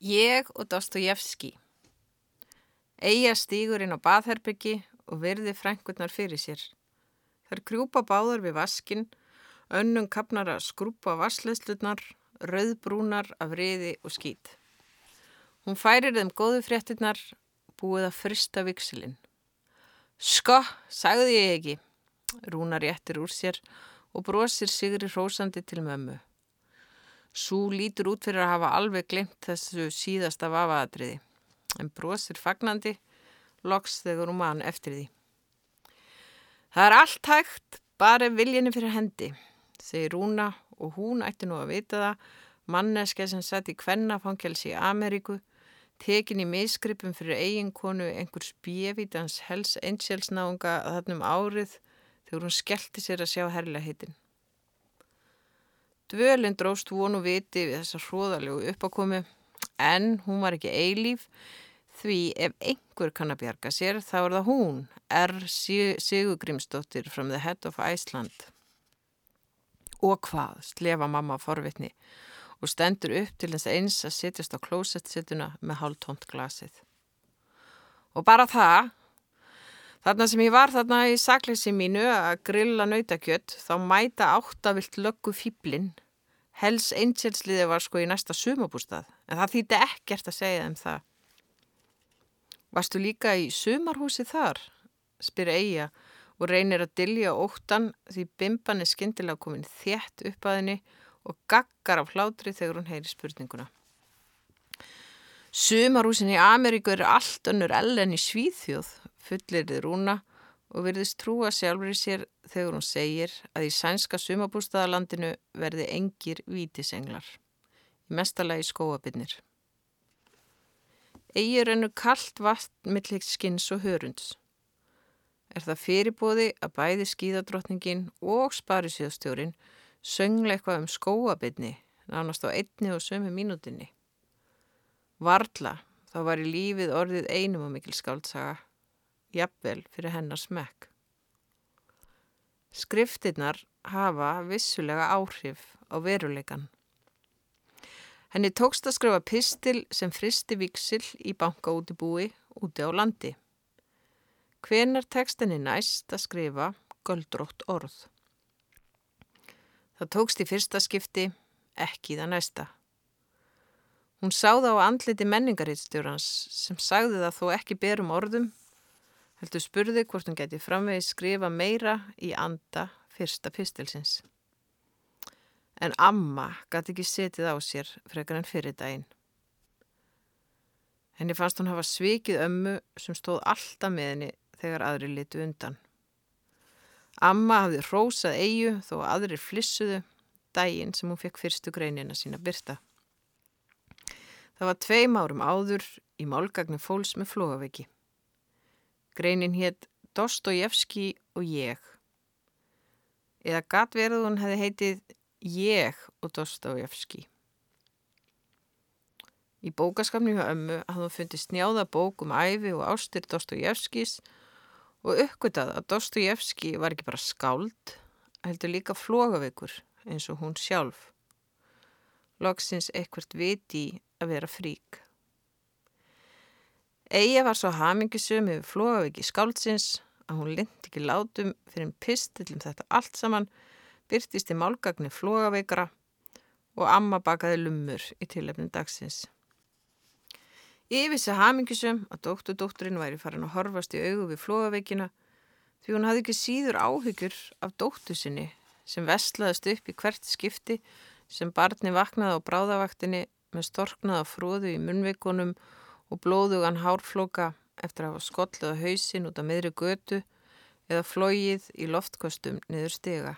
Ég og Dostojevski. Eija stígur inn á baðherbyggi og verði frænkurnar fyrir sér. Þar krjúpa báðar við vaskin, önnum kapnar að skrúpa vassleðslutnar, rauðbrúnar af riði og skít. Hún færir þeim góðu fréttinnar, búið að frista viksilinn. Sko, sagði ég ekki, rúnar réttir úr sér og brosir sigri hrósandi til mömmu. Sú lítur út fyrir að hafa alveg glimt þessu síðasta vafaðatriði, en brosir fagnandi, loks þegar hún mann eftir því. Það er allt hægt, bara viljinni fyrir hendi, segir Rúna og hún ætti nú að vita það, manneska sem sett í kvennafangelsi í Ameríku, tekin í misgripum fyrir eiginkonu einhvers bjevítans hels einsjálfsnáunga að þannum árið þegar hún skellti sér að sjá herrlega hitin. Dvölinn dróst vonu viti við þessa hróðalegu uppakomi en hún var ekki eilíf því ef einhver kann að bjarga sér þá er það hún, R. Sigurgrímsdóttir from the head of Iceland. Og hvað, slefa mamma forvitni og stendur upp til þess eins að sittjast á klósettsittuna með hálftónt glasið. Og bara það, þarna sem ég var þarna í sakleysi mínu að grilla nautakjött, þá mæta áttavilt löggu fýblinn. Hells Angelsliði var sko í næsta sumabústað, en það þýtti ekkert að segja þeim það. Varstu líka í sumarhúsi þar? spyr Eija og reynir að dilja óttan því bimban er skindilega komin þétt upp að henni og gaggar af hlátri þegar hún heyri spurninguna. Sumarhúsin í Ameríku eru allt önnur ellen í Svíþjóð, fullir þið rúna og virðist trúa sjálfur í sér þegar hún segir að í sænska sumabústaðalandinu verði engir vítisenglar, í mestalagi skóabinnir. Egir ennur kallt vatn millir skins og hörunds. Er það fyrirbóði að bæði skíðadrottningin og sparisíðastjórin söngla eitthvað um skóabinni nánast á einni og sömu mínútinni. Varla þá var í lífið orðið einum og mikil skáltsaga, jafnvel fyrir hennar smekk. Skriftinnar hafa vissulega áhrif á veruleikan. Henni tókst að skrifa pistil sem fristi viksil í banka út í búi úti á landi. Hvenar tekst henni næst að skrifa göldrótt orð? Það tókst í fyrsta skipti, ekki það næsta. Hún sáða á andliti menningarítstjórans sem sagði það þó ekki berum orðum, heldur spurði hvort hún geti framvegi skrifa meira í anda fyrsta pistilsins. En amma gæti ekki setið á sér frekar en fyrir daginn. Henni fannst hún hafa svikið ömmu sem stóð alltaf með henni þegar aðri litu undan. Amma hafði rósað eigu þó aðri flissuðu daginn sem hún fekk fyrstu greinina sína byrta. Það var tveim árum áður í málgagnu fólks með flóaveiki. Greinin hétt Dostojevski og ég. Eða gatverðu hún hefði heitið Ég og Dostojevski. Í bókaskapni hjá ömmu hafði hún fundið snjáða bók um æfi og ástir Dostojevskis og uppgötað að Dostojevski var ekki bara skáld, heldur líka flógaveikur eins og hún sjálf. Loksins ekkert viti að vera frík. Eija var svo hamingisum yfir flógaveiki skáldsins að hún lind ekki látum fyrir en pistillum þetta allt saman byrtist í málgagni flógaveikara og amma bakaði lumur í tilefnin dagsins. Yfir þessi hamingisum að dótturdótturinn væri farin að horfast í augu við flógaveikina því hún hafði ekki síður áhyggjur af dóttu sinni sem vestlaðist upp í hvert skipti sem barni vaknaði á bráðavaktinni með storknaða fróðu í munveikonum og blóðugan hárflóka eftir að hafa skollið á hausin út af miðri götu eða flóið í loftkostum niður stega.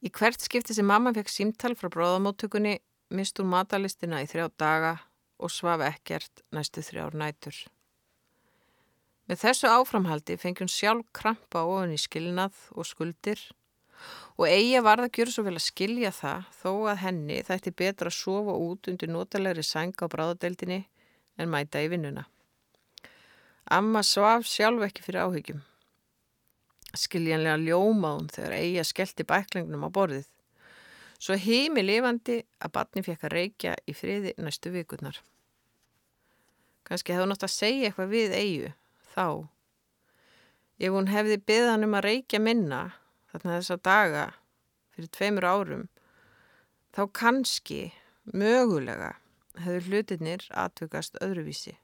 Í hvert skipti sem mamma fekk símtal frá bróðamóttökunni mist hún matalistina í þrjá daga og svaf ekkert næstu þrjár nætur. Með þessu áframhaldi fengi hún sjálf krampa ofan í skilnað og skuldir og eigi varð að gjöra svo vel að skilja það þó að henni þætti betra að sofa út undir notalegri sænga á bráðadeildinni en mæta í vinnuna. Amma svaf sjálf ekki fyrir áhyggjum. Skiljanlega ljómað hún þegar eigi að skellti bæklingnum á borðið. Svo heimi lifandi að barni fekk að reykja í friði næstu vikurnar. Kanski hefði nátt að segja eitthvað við eigu þá. Ef hún hefði byggðan um að reykja minna þarna þessa daga fyrir tveimur árum þá kannski, mögulega, hefur hlutinir atvökast öðruvísi.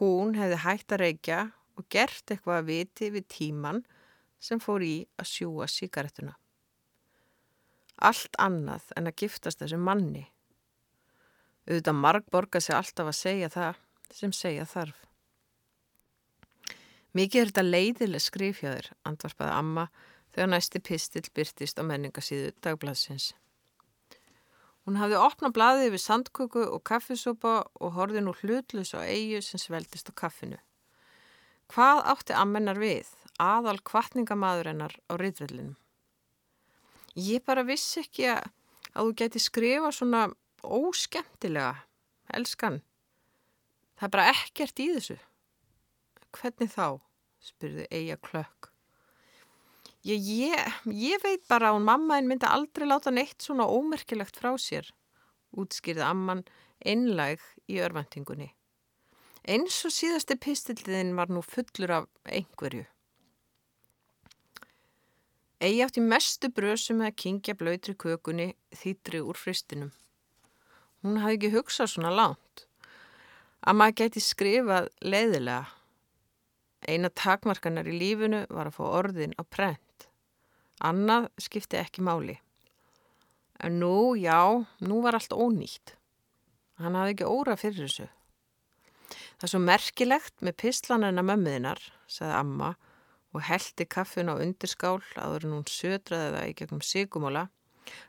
Hún hefði hægt að reykja og gert eitthvað að viti við tíman sem fór í að sjúa síkaretuna. Allt annað en að giftast þessu manni. Auðvitað marg borga sig alltaf að segja það sem segja þarf. Mikið er þetta leiðileg skrifjáður, andvarpaði amma þegar næsti pistil byrtist á menningasíðu dagbladsins. Hún hafði opnað blaðið við sandköku og kaffisúpa og horfið nú hlutlus á eigu sem sveldist á kaffinu. Hvað átti ammennar við, aðal kvartningamæður hennar á riðvellinum? Ég bara vissi ekki að, að þú geti skrifa svona óskemtilega, elskan. Það er bara ekkert í þessu. Hvernig þá? spyrði eiga klökk. Ég, ég, ég veit bara að hún mamma en myndi aldrei láta neitt svona ómerkilegt frá sér, útskýrði amman einlæg í örvendingunni. Eins og síðasti pistilliðin var nú fullur af einhverju. Egi átti mestu brösu með að kingja blöytri kökunni þýtri úr fristinum. Hún hafði ekki hugsað svona lánt. Að maður geti skrifað leiðilega. Eina takmarkanar í lífinu var að fá orðin á prent. Annað skipti ekki máli. En nú, já, nú var allt ónýtt. Hann hafði ekki óra fyrir þessu. Það er svo merkilegt með pislanina mömmuðinar, sagði amma og heldi kaffin á undirskál aður en hún södraði það í gegnum sigumóla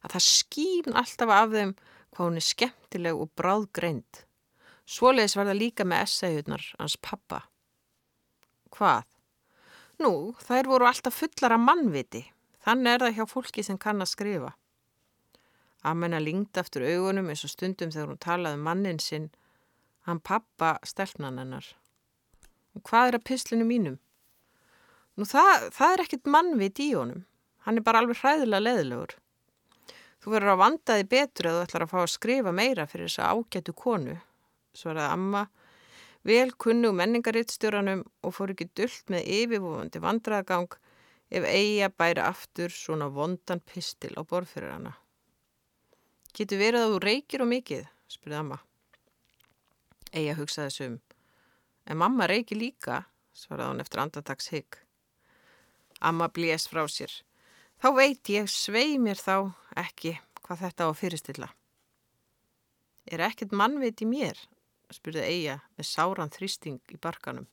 að það skýn alltaf af þeim hvað hún er skemmtileg og bráðgreind. Svoleiðis var það líka með essayhutnar hans pappa. Hvað? Nú, þær voru alltaf fullar af mannviti. Þannig er það hjá fólki sem kann að skrifa. Amenna lingd aftur augunum eins og stundum þegar hún talaði um mannin sinn, hann pappa stelpnan hennar. Og hvað er að pislinu mínum? Nú það, það er ekkit mannvit í honum. Hann er bara alveg hræðilega leðilegur. Þú verður að vanda þig betur eða þú ætlar að fá að skrifa meira fyrir þessa ágætu konu, svaraði amma, vel kunnu menningarittstjóranum og fór ekki dullt með yfirvofandi vandraðgang ef eiga bæri aftur svona vondan pistil á borð fyrir hana. Getur verið að þú reykir og mikið, spurði amma. Eiga hugsaði sum. En mamma reykir líka, svaraði hann eftir andatags hygg. Amma blés frá sér. Þá veit ég svei mér þá ekki hvað þetta á að fyrirstilla. Er ekkert mannveit í mér? Spurði Eija með sáran þrýsting í barkanum.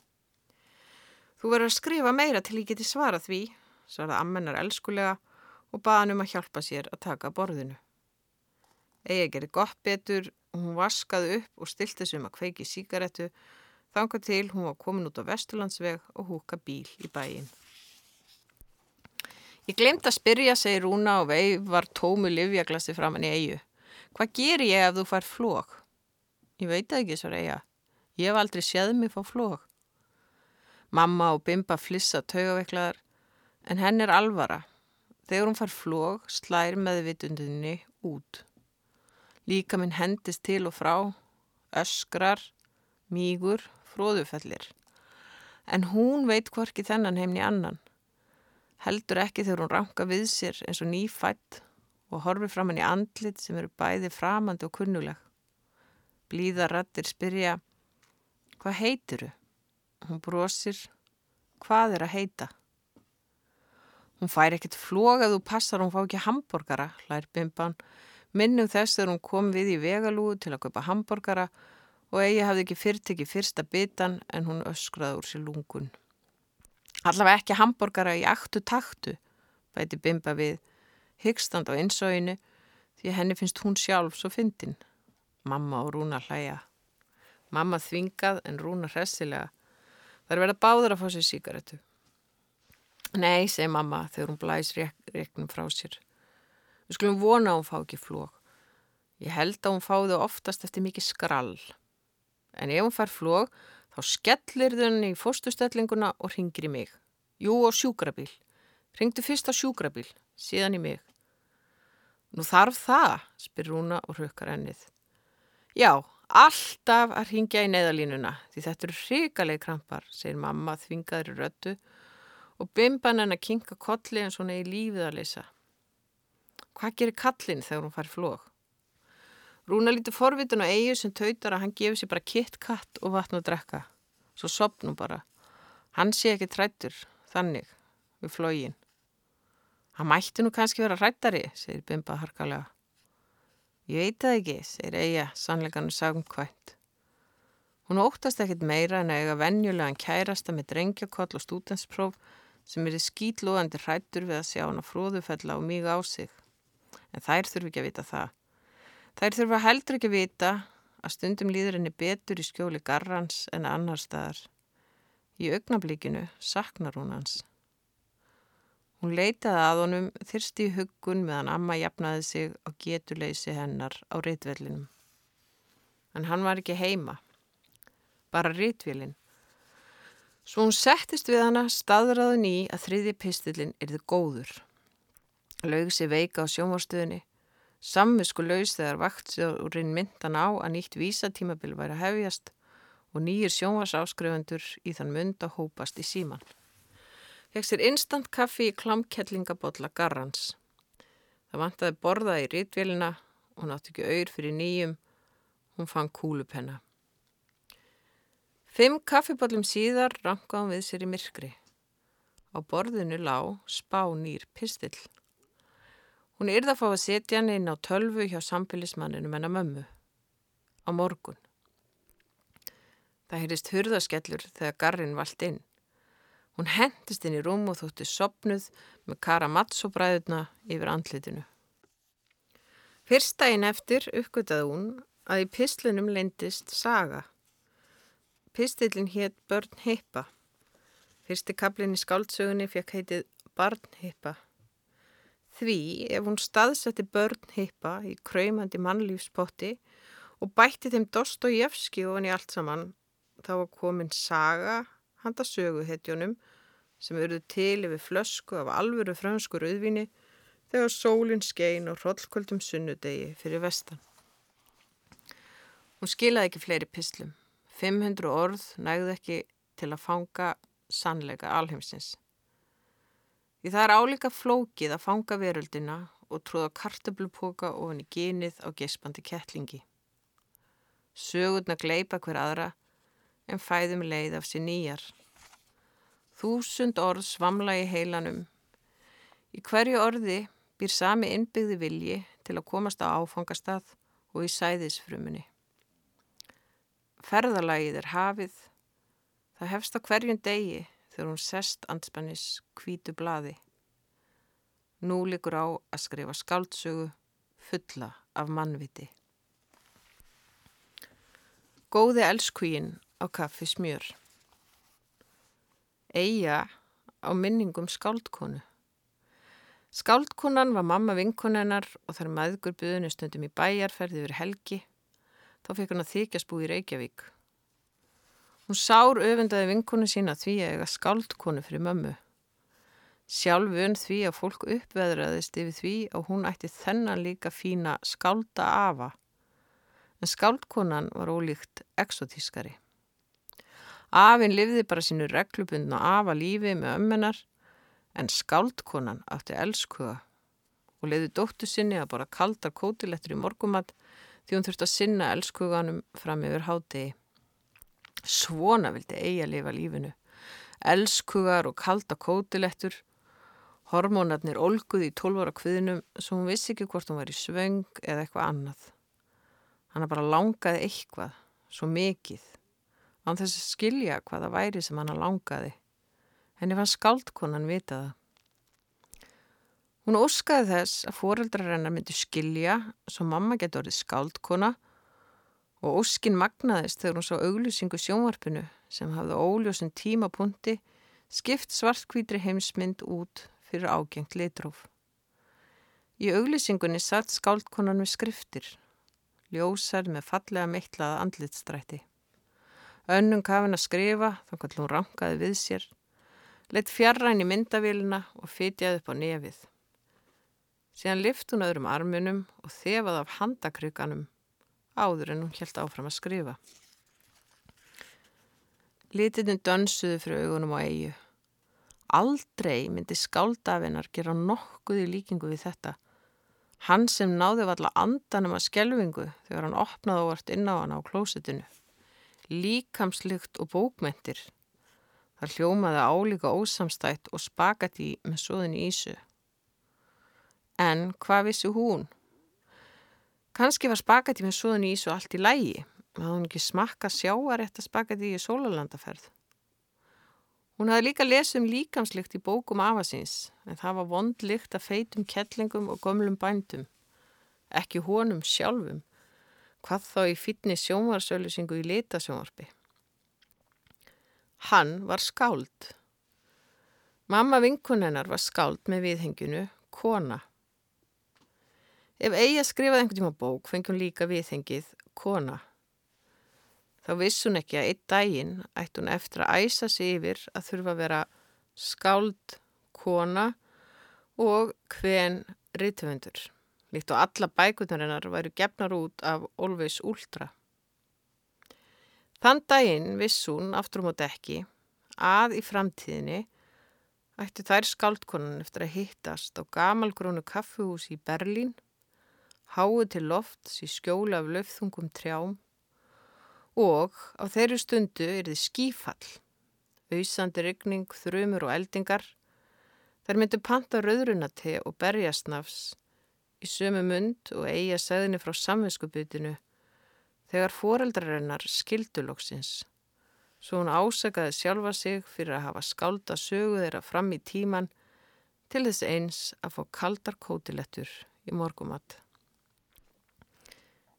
Þú verður að skrifa meira til ég geti svara því, svaraði ammennar elskulega og baði hann um að hjálpa sér að taka borðinu. Eija gerði gott betur og hún vaskaði upp og stilti sem að kveiki síkaretu þanga til hún var komin út á Vesturlandsveg og húka bíl í bæin. Ég glemt að spyrja, segir Rúna og veið var tómu livjaglassi framann í eigu. Hvað ger ég ef þú fær flók? Ég veit ekki, svo reyja. Ég hef aldrei séð mig fá flók. Mamma og Bimba flissa taugaveiklaðar, en henn er alvara. Þegar hún fær flók, slær meðvitundinni út. Líka minn hendist til og frá, öskrar, mígur, fróðufellir. En hún veit hvorki þennan heimni annan heldur ekki þegar hún ranka við sér eins og nýfætt og horfir fram hann í andlit sem eru bæði framandi og kunnuleg. Blíðarattir spyrja, hvað heitiru? Hún brosir, hvað er að heita? Hún fær ekkert flóg að þú passar, hún fá ekki hambúrgara, hlær bimban. Minnum þess þegar hún kom við í vegalúu til að köpa hambúrgara og eigi hafði ekki fyrrtekki fyrsta bitan en hún öskraði úr sér lungun. Allavega ekki hambúrgara í aktu taktu, bæti Bimba við, hyggstand á einsóinu því henni finnst hún sjálf svo fyndin. Mamma og Rúna hlæja. Mamma þvingað en Rúna hressilega. Það er verið að báður að fá sér síkaretu. Nei, segi mamma þegar hún blæs reknum frá sér. Við skulum vona að hún fá ekki flók. Ég held að hún fáði oftast eftir mikið skrall. En ef hún fær flók Þá skellir þunni í fóstustellinguna og ringir í mig. Jú, á sjúkrabíl. Ringdu fyrst á sjúkrabíl, síðan í mig. Nú þarf það, spyr Rúna og hrukkar ennið. Já, alltaf að ringja í neðalínuna því þetta eru hrigaleg krampar, segir mamma þvingaður í röttu og bimban henn að kinka kolli hún er í lífið að leysa. Hvað gerir kallin þegar hún fær flóg? Rúna lítur forvitin og eigi sem tautar að hann gefur sér bara kitt katt og vatn og drekka. Svo sopnum bara. Hann sé ekki trættur, þannig, við flógin. Hann mætti nú kannski vera rættari, segir Bimba harkalega. Ég veit það ekki, segir Eija, sannleikannu sagumkvæmt. Hún óttast ekkit meira en að eiga venjulegan kærasta með drengjakoll og stútenspróf sem er í skýtlóðandi hrættur við að sjá hann að fróðufella og mýga á sig. En þær þurfi ekki að vita það. Þær þurfa heldur ekki að vita að stundum líður henni betur í skjóli garrans en annar staðar. Í augnablíkinu saknar hún hans. Hún leitaði að honum þyrsti í huggun meðan amma jafnaði sig á getuleysi hennar á rítvellinum. En hann var ekki heima, bara rítvélinn. Svo hún settist við hana staðraðin í að þriði pistillin erði góður. Laug sér veika á sjónvarstöðinni, samvisku laus þegar vaktsjórinn myndan á að nýtt vísatímabil væri að hefjast og nýjir sjónvarsáskrifundur í þann mynd að hópast í síman. Fekk sér instant kaffi í klamkellingabotla garrans. Það vantaði borða í rítvélina, hún átti ekki auður fyrir nýjum, hún fann kúlupenna. Fimm kaffibollum síðar rangaði hún við sér í myrkri. Á borðinu lág spá nýr pistill. Hún yrða að fá að setja hann inn á tölvu hjá samfélismanninu menna mömmu. Á morgun. Það heyrist hurðaskellur þegar garrin vald inn. Hún hendist inn í rúm og þótti sopnuð með karamatsobræðuna yfir andlitinu. Fyrstægin eftir uppgötaði hún að í pislunum leindist saga. Pistillin hétt Börn Hippa. Fyrsti kaplinn í skáldsögunni fekk heitið Barn Hippa. Því ef hún staðsetti Börn Hippa í kræmandi mannlífspotti og bætti þeim Dostojevski ofan í allt saman, þá var komin saga handa söguhetjónum sem eruð til yfir flösku af alvöru franskur auðvini þegar sólinn skein og hrollkvöldum sunnudegi fyrir vestan. Hún skilaði ekki fleiri pislum. 500 orð nægði ekki til að fanga sannleika alheimsins. Því það er álíka flókið að fanga veröldina og tróða kartablupoka ofan í genið á gespandi kettlingi. Sögurna gleipa hver aðra en fæðum leið af sér nýjar. Þúsund orð svamla í heilanum. Í hverju orði býr sami innbyggði vilji til að komast á áfangastað og í sæðisfrumunni. Ferðalagið er hafið. Það hefst á hverjum degi þegar hún sest anspannis kvítu blaði. Nú likur á að skrifa skáldsögu fulla af mannviti. Góði elskvíin á kaffi smjör. Eija á minningum skáldkonu. Skáldkonan var mamma vinkonennar og þar maðgur buðinu stundum í bæjarferði yfir helgi. Þá fekk hún að þykjast bú í Reykjavík. Hún sár öfundaði vinkonu sína því að eiga skáldkonu fyrir mömmu. Sjálf vun því að fólk uppveðraðist yfir því að hún ætti þennan líka fína skálda afa. En skáldkonan var ólíkt exotískari. Afinn livði bara sínu reglubundna afa lífi með ömmenar en skáldkonan átti elskuða og leiði dóttu sinni að bara kaldar kótilettur í morgumat því hún þurfti að sinna elskuganum fram yfir hádegi. Svona vildi eigi að lifa lífinu. Elskugar og kalda kótilettur, hormónarnir olguði í tólvara kviðnum svo hún vissi ekki hvort hún var í svöng eða eitthvað annað. Hanna bara langaði eitthvað, svo mikið án þess að skilja hvaða væri sem hann langaði. Henni fann skáldkonan vitaða. Hún óskaði þess að foreldrar hennar myndi skilja svo mamma getur orðið skáldkona og óskin magnaðist þegar hún sá auglýsingu sjónvarpinu sem hafði óljósum tímapunkti skipt svartkvítri heimsmynd út fyrir ágengt litróf. Í auglýsingunni satt skáldkonan við skriftir, ljósar með fallega meittlaða andlitstrætti. Önnum kafin að skrifa, þá kallum hún rankaði við sér, leitt fjarræn í myndavélina og fytjaði upp á nefið. Síðan lift hún öðrum arminum og þefað af handakryganum áður en hún helt áfram að skrifa. Litinni dönsuðu fyrir augunum á eigu. Aldrei myndi skáldafinnar gera nokkuð í líkingu við þetta. Hann sem náði valla andanum að skjelvingu þegar hann opnaði óvart inn á hann á klósetinu. Líkamslykt og bókmentir. Það hljómaði álíka ósamstætt og spagati með svoðin ísu. En hvað vissi hún? Kanski var spagati með svoðin ísu allt í lægi. Það hún ekki smakka sjáarétta spagati í sólalandaferð. Hún hafði líka lesið um líkamslykt í bókum afasins, en það var vondlykt að feitum kettlingum og gömlum bændum. Ekki honum sjálfum, hvað þá í fyrni sjónvarsauðlusingu í litasjónvarpi. Hann var skáld. Mamma vinkunennar var skáld með viðhenginu, kona. Ef eigi að skrifaði einhvern tíma bók, fengjum líka viðhengið, kona. Þá viss hún ekki að einn daginn ætti hún eftir að æsa sig yfir að þurfa að vera skáld, kona og hven rítvöndur. Líkt og alla bækunarinnar væru gefnar út af Olveis Últra. Þann daginn viss hún aftur um á dekki að í framtíðinni ætti þær skáldkonan eftir að hittast á gamalgrónu kaffuhús í Berlín, háið til lofts í skjóla af löfþungum trjám og á þeirri stundu er þið skífall, auðsandi ryggning, þrumur og eldingar. Þær myndu panta rauðrunate og berjasnafs í sömu mund og eiga segðinni frá samvinskuputinu þegar foreldrarinnar skilduloksins. Svo hún ásakaði sjálfa sig fyrir að hafa skálda sögu þeirra fram í tíman til þess eins að fá kaldar kótilettur í morgumatt.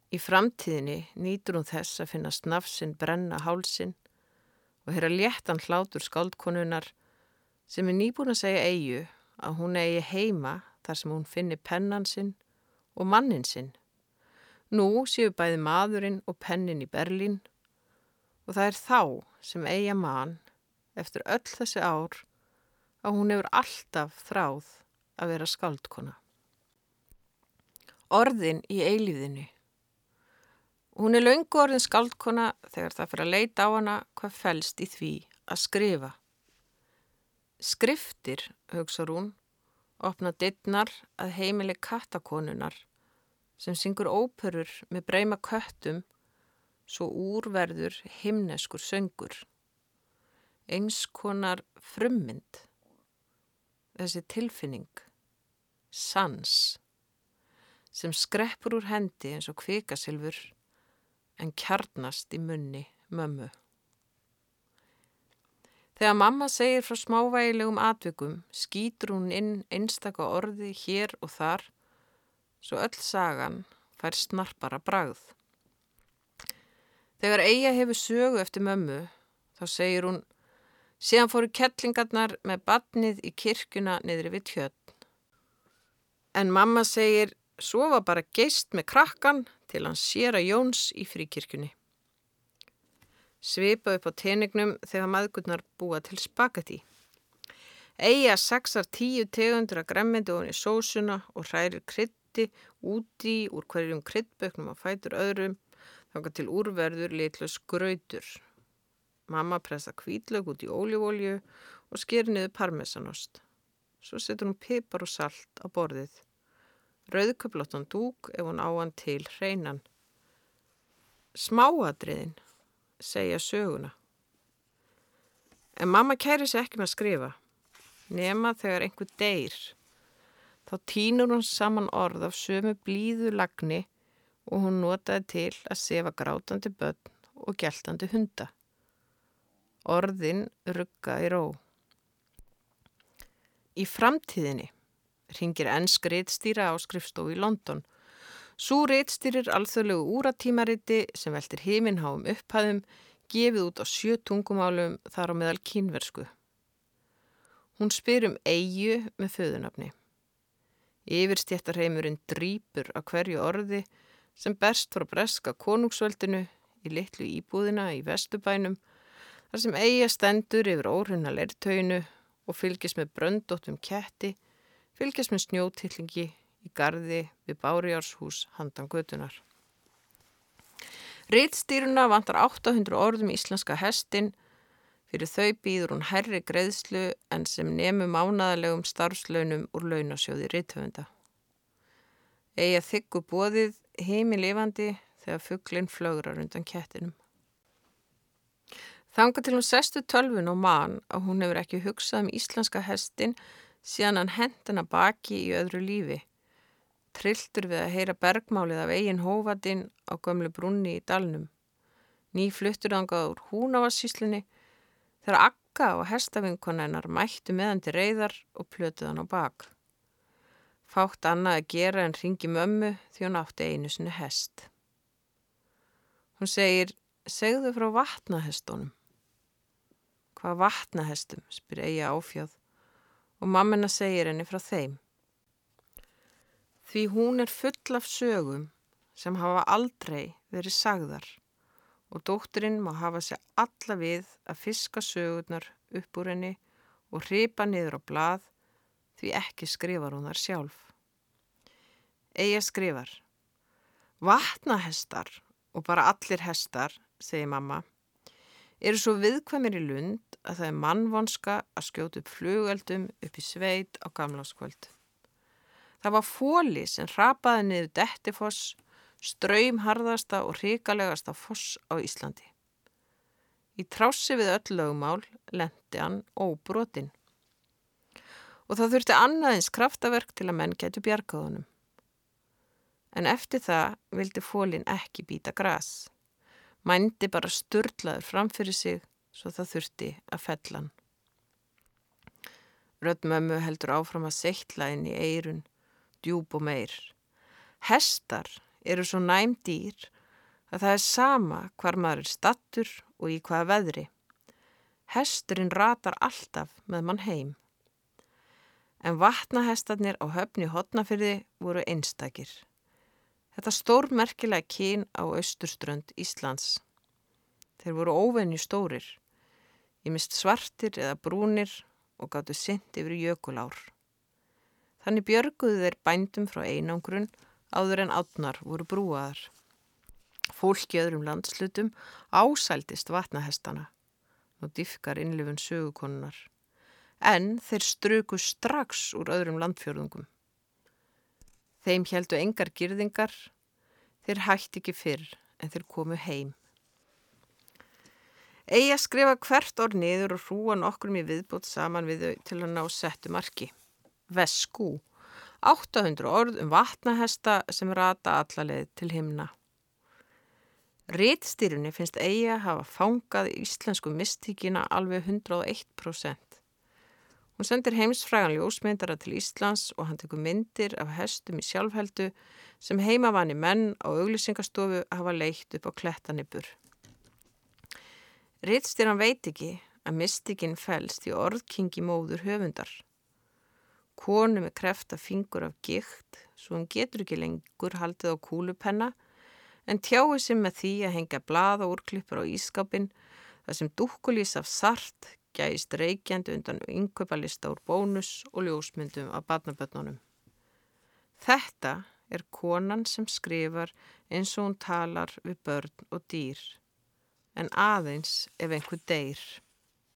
Í framtíðinni nýtur hún þess að finna snafsinn brenna hálsin og heyra léttan hlátur skáldkonunar sem er nýbúin að segja eigu að hún eigi heima þar sem hún finni pennan sinn og mannin sinn. Nú séu bæði maðurinn og pennin í Berlín og það er þá sem eiga mann eftir öll þessi ár að hún hefur alltaf þráð að vera skáldkona. Orðin í eilíðinu Hún er laungu orðin skaldkona þegar það fyrir að leita á hana hvað fælst í því að skrifa. Skriftir, hugsaður hún, opna dittnar að heimili kattakonunar sem syngur óperur með breyma köttum svo úrverður himneskur söngur. Engskonar frummynd, þessi tilfinning, sans, sem skreppur úr hendi eins og kvikasilfur en kjarnast í munni mömmu. Þegar mamma segir frá smávægilegum atvikum skýtur hún inn einstaka orði hér og þar svo öll sagan fær snarpara bragð. Þegar eiga hefur sögu eftir mömmu þá segir hún síðan fóru kettlingarnar með badnið í kirkuna niðri við tjötn. En mamma segir svo var bara geist með krakkan til hans séra Jóns í fríkirkjunni. Svipa upp á tenignum þegar maðgurnar búa til spagetti. Eia saksar tíu tegundur að gremmindi ofin í sósuna og hrærir krytti úti úr hverjum kryttböknum og fætur öðrum þángar til úrverður litlus gröytur. Mamma pressa kvítlög út í ólífólju og sker niður parmesanost. Svo setur hún pipar og salt á borðið rauðköplóttan dúk ef hún á hann til hreinan. Smáadriðin, segja söguna. En mamma kæri sér ekki með að skrifa, nema þegar einhver deyr. Þá týnur hún saman orð af sömu blíðu lagni og hún notaði til að sefa grátandi börn og geltandi hunda. Orðin rugga í ró. Í framtíðinni ringir ennsk reittstýra á skrifstofu í London. Sú reittstýrir alþjóðlegu úratímariti sem veltir heiminháum upphæðum gefið út á sjö tungumálum þar á meðal kínversku. Hún spyr um eigu með föðunafni. Yfirstjættarheimurinn drýpur á hverju orði sem berst frá breska konungsvöldinu í litlu íbúðina í vestubænum þar sem eiga stendur yfir óhrunna leirtaunu og fylgis með bröndóttum ketti fylgjast með snjótillingi í gardi við Bárjárshús handan götunar. Rítstýruna vantar 800 orðum íslenska hestin, fyrir þau býður hún herri greiðslu en sem nefnum ánæðalegum starfslaunum úr launasjóði rítöfunda. Egi að þykku bóðið heimi lifandi þegar fugglinn flögrar undan kettinum. Þanga til hún sestu tölvun og mann að hún hefur ekki hugsað um íslenska hestin síðan hann hendina baki í öðru lífi. Trilltur við að heyra bergmálið af eigin hófadinn á gömlu brunni í dalnum. Ný fluttur þangað úr húnavassíslunni þegar akka og hestafinkonennar mættu meðan til reyðar og plötuð hann á bak. Fátt annað að gera en ringi mömmu því hún átti einu sinni hest. Hún segir, segðu frá vatnahestunum. Hvað vatnahestum, spyr eiga áfjáð og mammina segir henni frá þeim. Því hún er full af sögum sem hafa aldrei verið sagðar og dótturinn má hafa sér alla við að fiska sögurnar upp úr henni og hripa niður á blað því ekki skrifar hún þar sjálf. Eija skrifar Vatnahestar og bara allir hestar, segir mamma, eru svo viðkvæmir í lund að það er mannvonska að skjóta upp flugeldum upp í sveit á gamláskvöld. Það var fóli sem rapaði niður dettifoss, ströymharðasta og ríkalegasta foss á Íslandi. Í trássi við öll lögumál lendi hann óbrotinn og það þurfti annaðins kraftaverk til að menn getur bjargaðunum. En eftir það vildi fólinn ekki býta græs. Mændi bara sturdlaður framfyrir sig svo það þurfti að fellan. Röddmömmu heldur áfram að seittla inn í eirun, djúb og meir. Hestar eru svo næm dýr að það er sama hvar maður er stattur og í hvaða veðri. Hesturinn ratar alltaf með mann heim en vatnahestarnir á höfni hotnafyrði voru einstakir. Þetta stórmerkilega kín á austurströnd Íslands. Þeir voru óvenju stórir, í mist svartir eða brúnir og gáttu sint yfir jökulár. Þannig björguðu þeir bændum frá einangrun áður en átnar voru brúaðar. Fólki öðrum landslutum ásældist vatnahestana og diffkar innlifun sögukonunnar en þeir struku strax úr öðrum landfjörðungum. Þeim heldu engar girðingar, þeir hætti ekki fyrr en þeir komu heim. Egi að skrifa hvert orð niður og hrúa nokkrum í viðbót saman við þau til að ná settu marki. Vesku, 800 orð um vatnahesta sem rata allarleið til himna. Rítstýrunni finnst Egi að hafa fangað íslensku mystíkina alveg 101%. Hún sendir heimsfrægan ljósmyndara til Íslands og hann tekur myndir af hestum í sjálfheldu sem heimavanni menn á auglýsingastofu hafa leitt upp á klettanibur. Rittstýran veit ekki að mystikinn fælst í orðkingi móður höfundar. Konu með krefta fingur af gikt svo hann getur ekki lengur haldið á kúlupenna en tjáið sem með því að hengja blada úrklippur á ískapin þar sem dúkkulís af sart, gæst reykjandi undan yngöpalista úr bónus og ljósmyndum af barnabötnunum. Þetta er konan sem skrifar eins og hún talar við börn og dýr, en aðeins ef einhver deyr.